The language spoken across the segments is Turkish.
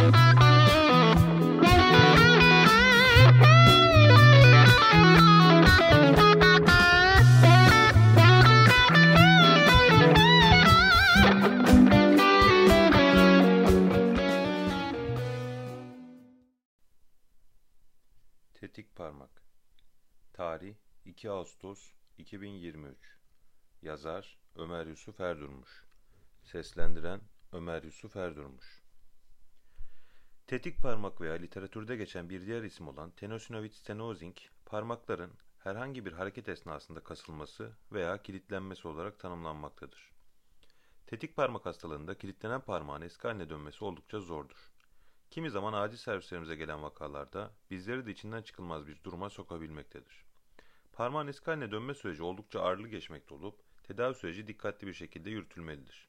Tetik parmak. Tarih 2 Ağustos 2023 Yazar Ömer Yusuf Erdurmuş. Seslendiren Ömer Yusuf Erdurmuş Tetik parmak veya literatürde geçen bir diğer isim olan tenosynovid stenozing, parmakların herhangi bir hareket esnasında kasılması veya kilitlenmesi olarak tanımlanmaktadır. Tetik parmak hastalığında kilitlenen parmağın eski haline dönmesi oldukça zordur. Kimi zaman acil servislerimize gelen vakalarda bizleri de içinden çıkılmaz bir duruma sokabilmektedir. Parmağın eski haline dönme süreci oldukça ağırlı geçmekte olup tedavi süreci dikkatli bir şekilde yürütülmelidir.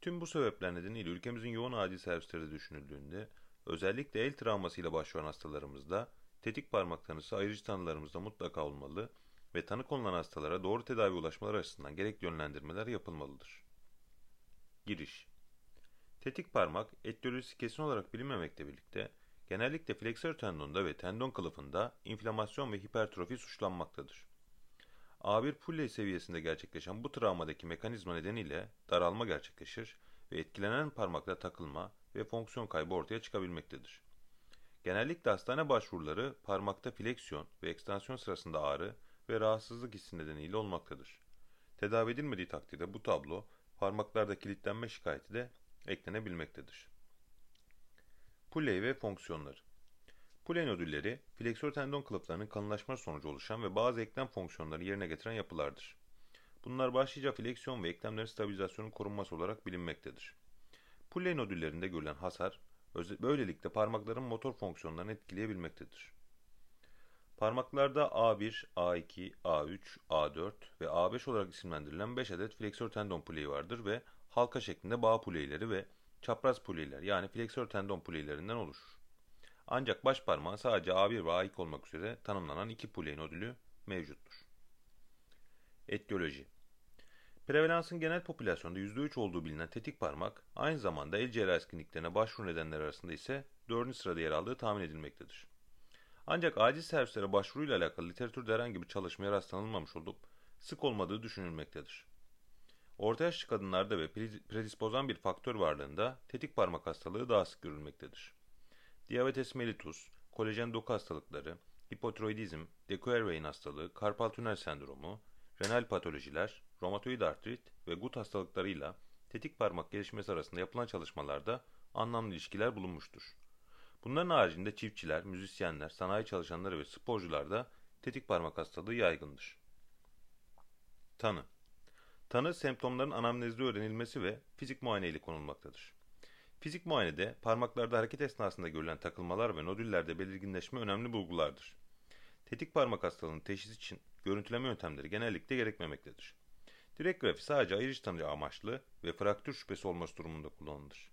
Tüm bu sebepler nedeniyle ülkemizin yoğun acil servisleri düşünüldüğünde özellikle el travmasıyla başvuran hastalarımızda tetik parmak tanısı ayrıcı tanılarımızda mutlaka olmalı ve tanı konulan hastalara doğru tedavi ulaşmaları açısından gerekli yönlendirmeler yapılmalıdır. Giriş Tetik parmak etiyolojisi kesin olarak bilinmemekle birlikte genellikle fleksör tendonda ve tendon kılıfında inflamasyon ve hipertrofi suçlanmaktadır. A1 pulley seviyesinde gerçekleşen bu travmadaki mekanizma nedeniyle daralma gerçekleşir ve etkilenen parmakta takılma ve fonksiyon kaybı ortaya çıkabilmektedir. Genellikle hastane başvuruları parmakta fleksiyon ve ekstansiyon sırasında ağrı ve rahatsızlık hissi nedeniyle olmaktadır. Tedavi edilmediği takdirde bu tablo parmaklarda kilitlenme şikayeti de eklenebilmektedir. Pulley ve fonksiyonları Pulley nodülleri, fleksör tendon kılıflarının kalınlaşma sonucu oluşan ve bazı eklem fonksiyonları yerine getiren yapılardır. Bunlar başlıca fleksiyon ve eklemlerin stabilizasyonun korunması olarak bilinmektedir. Pulley nodüllerinde görülen hasar, böylelikle parmakların motor fonksiyonlarını etkileyebilmektedir. Parmaklarda A1, A2, A3, A4 ve A5 olarak isimlendirilen 5 adet fleksör tendon puleyi vardır ve halka şeklinde bağ puleyleri ve çapraz puleyler yani fleksör tendon puleylerinden oluşur. Ancak baş parmağı sadece A1 ve A2 olmak üzere tanımlanan iki puley nodülü mevcuttur. Etiyoloji Prevalansın genel popülasyonda %3 olduğu bilinen tetik parmak, aynı zamanda el cerrahisi kliniklerine başvuru nedenleri arasında ise 4. sırada yer aldığı tahmin edilmektedir. Ancak acil servislere başvuruyla alakalı literatürde herhangi bir çalışmaya rastlanılmamış olup sık olmadığı düşünülmektedir. Orta yaşlı kadınlarda ve predispozan bir faktör varlığında tetik parmak hastalığı daha sık görülmektedir. Diabetes mellitus, kolajen doku hastalıkları, hipotiroidizm, Dequervain hastalığı, karpal tünel sendromu, renal patolojiler, romatoid artrit ve gut hastalıklarıyla tetik parmak gelişmesi arasında yapılan çalışmalarda anlamlı ilişkiler bulunmuştur. Bunların haricinde çiftçiler, müzisyenler, sanayi çalışanları ve sporcularda tetik parmak hastalığı yaygındır. Tanı Tanı semptomların anamnezde öğrenilmesi ve fizik muayene ile konulmaktadır. Fizik muayenede parmaklarda hareket esnasında görülen takılmalar ve nodüllerde belirginleşme önemli bulgulardır. Tetik parmak hastalığının teşhis için görüntüleme yöntemleri genellikle gerekmemektedir. Direkt grafi sadece ayırıcı tanı amaçlı ve fraktür şüphesi olması durumunda kullanılır.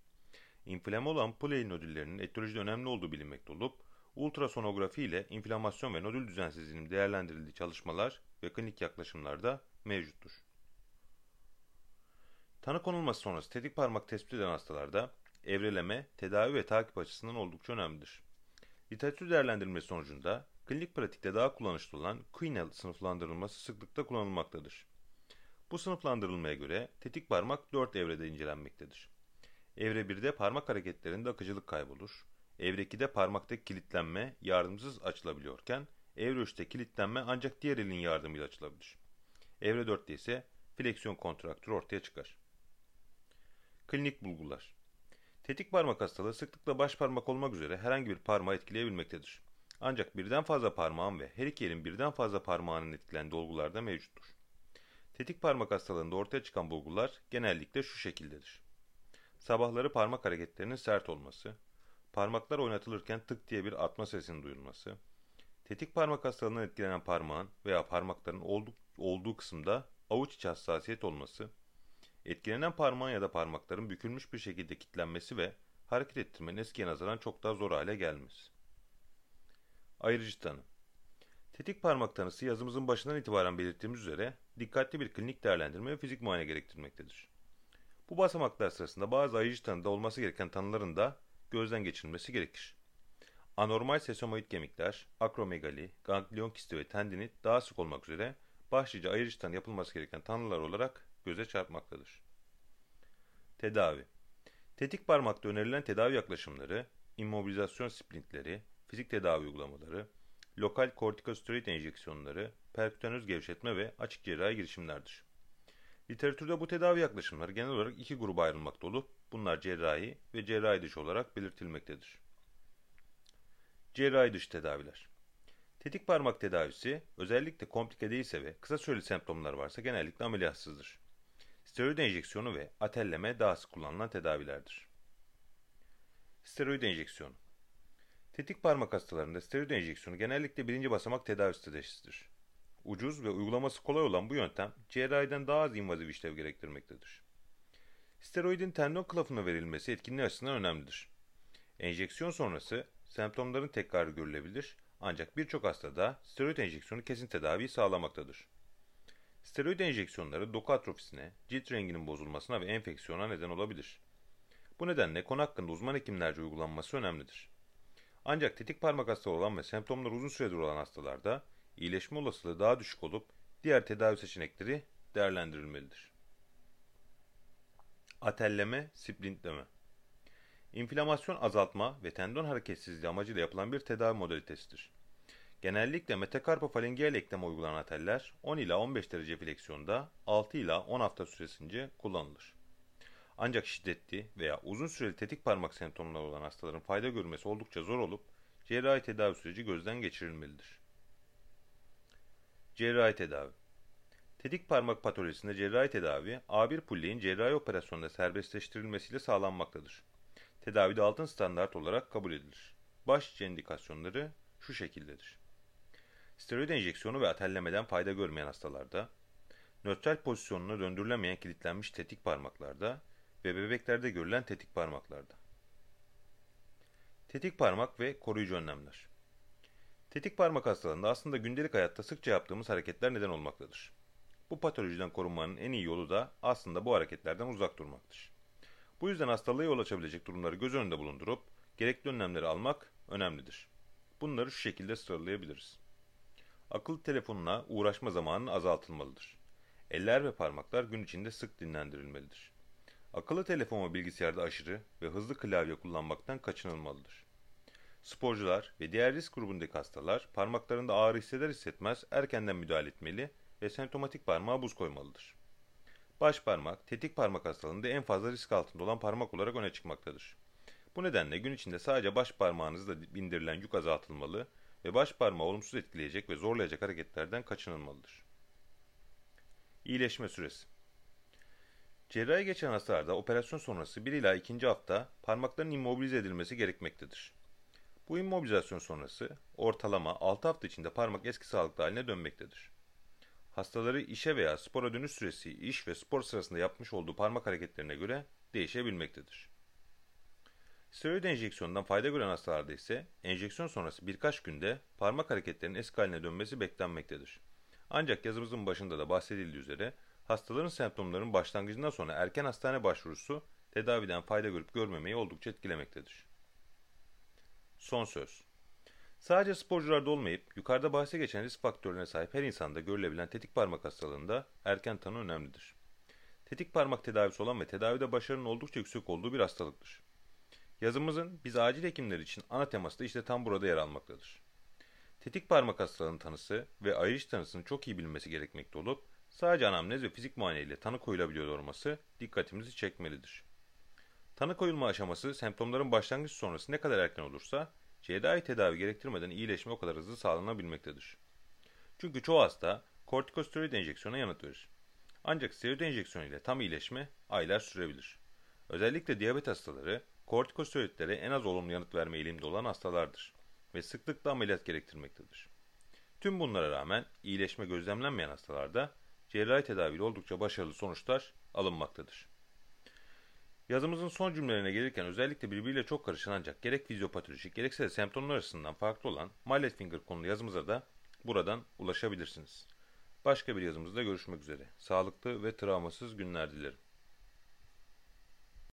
İnflame olan Pulley nodüllerinin etiyolojide önemli olduğu bilinmekte olup, ultrasonografi ile inflamasyon ve nodül düzensizliğinin değerlendirildiği çalışmalar ve klinik yaklaşımlarda mevcuttur. Tanı konulması sonrası tetik parmak tespit eden hastalarda evreleme, tedavi ve takip açısından oldukça önemlidir. Literatür değerlendirilmesi sonucunda klinik pratikte daha kullanışlı olan Quinel sınıflandırılması sıklıkla kullanılmaktadır. Bu sınıflandırılmaya göre tetik parmak 4 evrede incelenmektedir. Evre 1'de parmak hareketlerinde akıcılık kaybolur. Evre 2'de parmaktaki kilitlenme yardımsız açılabiliyorken evre 3'te kilitlenme ancak diğer elin yardımıyla açılabilir. Evre 4'te ise fleksiyon kontraktürü ortaya çıkar. Klinik bulgular Tetik parmak hastalığı sıklıkla baş parmak olmak üzere herhangi bir parmağı etkileyebilmektedir. Ancak birden fazla parmağın ve her iki elin birden fazla parmağının etkilendiği olgular da mevcuttur. Tetik parmak hastalığında ortaya çıkan bulgular genellikle şu şekildedir. Sabahları parmak hareketlerinin sert olması, parmaklar oynatılırken tık diye bir atma sesinin duyulması, tetik parmak hastalığından etkilenen parmağın veya parmakların olduğu, olduğu kısımda avuç içi hassasiyet olması, Etkilenen parmağın ya da parmakların bükülmüş bir şekilde kilitlenmesi ve hareket ettirmenin eskiye nazaran çok daha zor hale gelmesi. Ayrıcı tanı Tetik parmak tanısı yazımızın başından itibaren belirttiğimiz üzere dikkatli bir klinik değerlendirme ve fizik muayene gerektirmektedir. Bu basamaklar sırasında bazı ayrıcı tanıda olması gereken tanıların da gözden geçirilmesi gerekir. Anormal sesamoid kemikler, akromegali, ganglion kisti ve tendinit daha sık olmak üzere başlıca ayrıştan yapılması gereken tanılar olarak göze çarpmaktadır. Tedavi Tetik parmakta önerilen tedavi yaklaşımları, immobilizasyon splintleri, fizik tedavi uygulamaları, lokal kortikosteroid enjeksiyonları, perkütanöz gevşetme ve açık cerrahi girişimlerdir. Literatürde bu tedavi yaklaşımları genel olarak iki gruba ayrılmakta olup bunlar cerrahi ve cerrahi dışı olarak belirtilmektedir. Cerrahi dışı tedaviler Tetik parmak tedavisi özellikle komplike değilse ve kısa süreli semptomlar varsa genellikle ameliyatsızdır. Steroid enjeksiyonu ve atelleme daha sık kullanılan tedavilerdir. Steroid enjeksiyonu Tetik parmak hastalarında steroid enjeksiyonu genellikle birinci basamak tedavi stratejisidir. Ucuz ve uygulaması kolay olan bu yöntem cerrahiden daha az invaziv işlev gerektirmektedir. Steroidin tendon kılıfına verilmesi etkinliği açısından önemlidir. Enjeksiyon sonrası semptomların tekrarı görülebilir ancak birçok hastada steroid enjeksiyonu kesin tedaviyi sağlamaktadır. Steroid enjeksiyonları doku atrofisine, cilt renginin bozulmasına ve enfeksiyona neden olabilir. Bu nedenle konu hakkında uzman hekimlerce uygulanması önemlidir. Ancak tetik parmak hastalığı olan ve semptomları uzun süredir olan hastalarda iyileşme olasılığı daha düşük olup diğer tedavi seçenekleri değerlendirilmelidir. Atelleme, splintleme İnflamasyon azaltma ve tendon hareketsizliği amacıyla yapılan bir tedavi modalitesidir. Genellikle metakarpofalengeal ekleme uygulanan ateller 10 ila 15 derece fleksiyonda 6 ila 10 hafta süresince kullanılır. Ancak şiddetli veya uzun süreli tetik parmak semptomları olan hastaların fayda görmesi oldukça zor olup cerrahi tedavi süreci gözden geçirilmelidir. Cerrahi tedavi Tetik parmak patolojisinde cerrahi tedavi A1 pulleyin cerrahi operasyonda serbestleştirilmesiyle sağlanmaktadır. Tedavide altın standart olarak kabul edilir. Başlıca indikasyonları şu şekildedir. Steroid enjeksiyonu ve atellemeden fayda görmeyen hastalarda, nötral pozisyonuna döndürülemeyen kilitlenmiş tetik parmaklarda ve bebeklerde görülen tetik parmaklarda. Tetik parmak ve koruyucu önlemler. Tetik parmak hastalığında aslında gündelik hayatta sıkça yaptığımız hareketler neden olmaktadır. Bu patolojiden korunmanın en iyi yolu da aslında bu hareketlerden uzak durmaktır. Bu yüzden hastalığa yol açabilecek durumları göz önünde bulundurup gerekli önlemleri almak önemlidir. Bunları şu şekilde sıralayabiliriz. Akıllı telefonuna uğraşma zamanı azaltılmalıdır. Eller ve parmaklar gün içinde sık dinlendirilmelidir. Akıllı telefon ve bilgisayarda aşırı ve hızlı klavye kullanmaktan kaçınılmalıdır. Sporcular ve diğer risk grubundaki hastalar parmaklarında ağrı hisseder hissetmez erkenden müdahale etmeli ve semptomatik parmağa buz koymalıdır. Baş parmak, tetik parmak hastalığında en fazla risk altında olan parmak olarak öne çıkmaktadır. Bu nedenle gün içinde sadece baş parmağınızda bindirilen yük azaltılmalı ve baş parmağı olumsuz etkileyecek ve zorlayacak hareketlerden kaçınılmalıdır. İyileşme süresi Cerrahi geçen hastalarda operasyon sonrası 1 ila 2. hafta parmakların immobilize edilmesi gerekmektedir. Bu immobilizasyon sonrası ortalama 6 hafta içinde parmak eski sağlıklı haline dönmektedir. Hastaları işe veya spora dönüş süresi iş ve spor sırasında yapmış olduğu parmak hareketlerine göre değişebilmektedir. Steroid enjeksiyondan fayda gören hastalarda ise enjeksiyon sonrası birkaç günde parmak hareketlerinin eski haline dönmesi beklenmektedir. Ancak yazımızın başında da bahsedildiği üzere hastaların semptomlarının başlangıcından sonra erken hastane başvurusu tedaviden fayda görüp görmemeyi oldukça etkilemektedir. Son söz. Sadece sporcularda olmayıp yukarıda bahse geçen risk faktörlerine sahip her insanda görülebilen tetik parmak hastalığında erken tanı önemlidir. Tetik parmak tedavisi olan ve tedavide başarının oldukça yüksek olduğu bir hastalıktır. Yazımızın biz acil hekimler için ana teması da işte tam burada yer almaktadır. Tetik parmak hastalığının tanısı ve ayrış tanısının çok iyi bilinmesi gerekmekte olup sadece anamnez ve fizik muayene ile tanı koyulabiliyor olması dikkatimizi çekmelidir. Tanı koyulma aşaması semptomların başlangıç sonrası ne kadar erken olursa cerrahi tedavi gerektirmeden iyileşme o kadar hızlı sağlanabilmektedir. Çünkü çoğu hasta kortikosteroid enjeksiyona yanıt verir. Ancak steroid enjeksiyonu ile tam iyileşme aylar sürebilir. Özellikle diyabet hastaları kortikosteroidlere en az olumlu yanıt verme eğilimde olan hastalardır ve sıklıkla ameliyat gerektirmektedir. Tüm bunlara rağmen iyileşme gözlemlenmeyen hastalarda cerrahi tedaviyle oldukça başarılı sonuçlar alınmaktadır. Yazımızın son cümlelerine gelirken özellikle birbiriyle çok karışan ancak gerek fizyopatolojik gerekse de semptomlar açısından farklı olan Mallet Finger konulu yazımıza da buradan ulaşabilirsiniz. Başka bir yazımızda görüşmek üzere. Sağlıklı ve travmasız günler dilerim.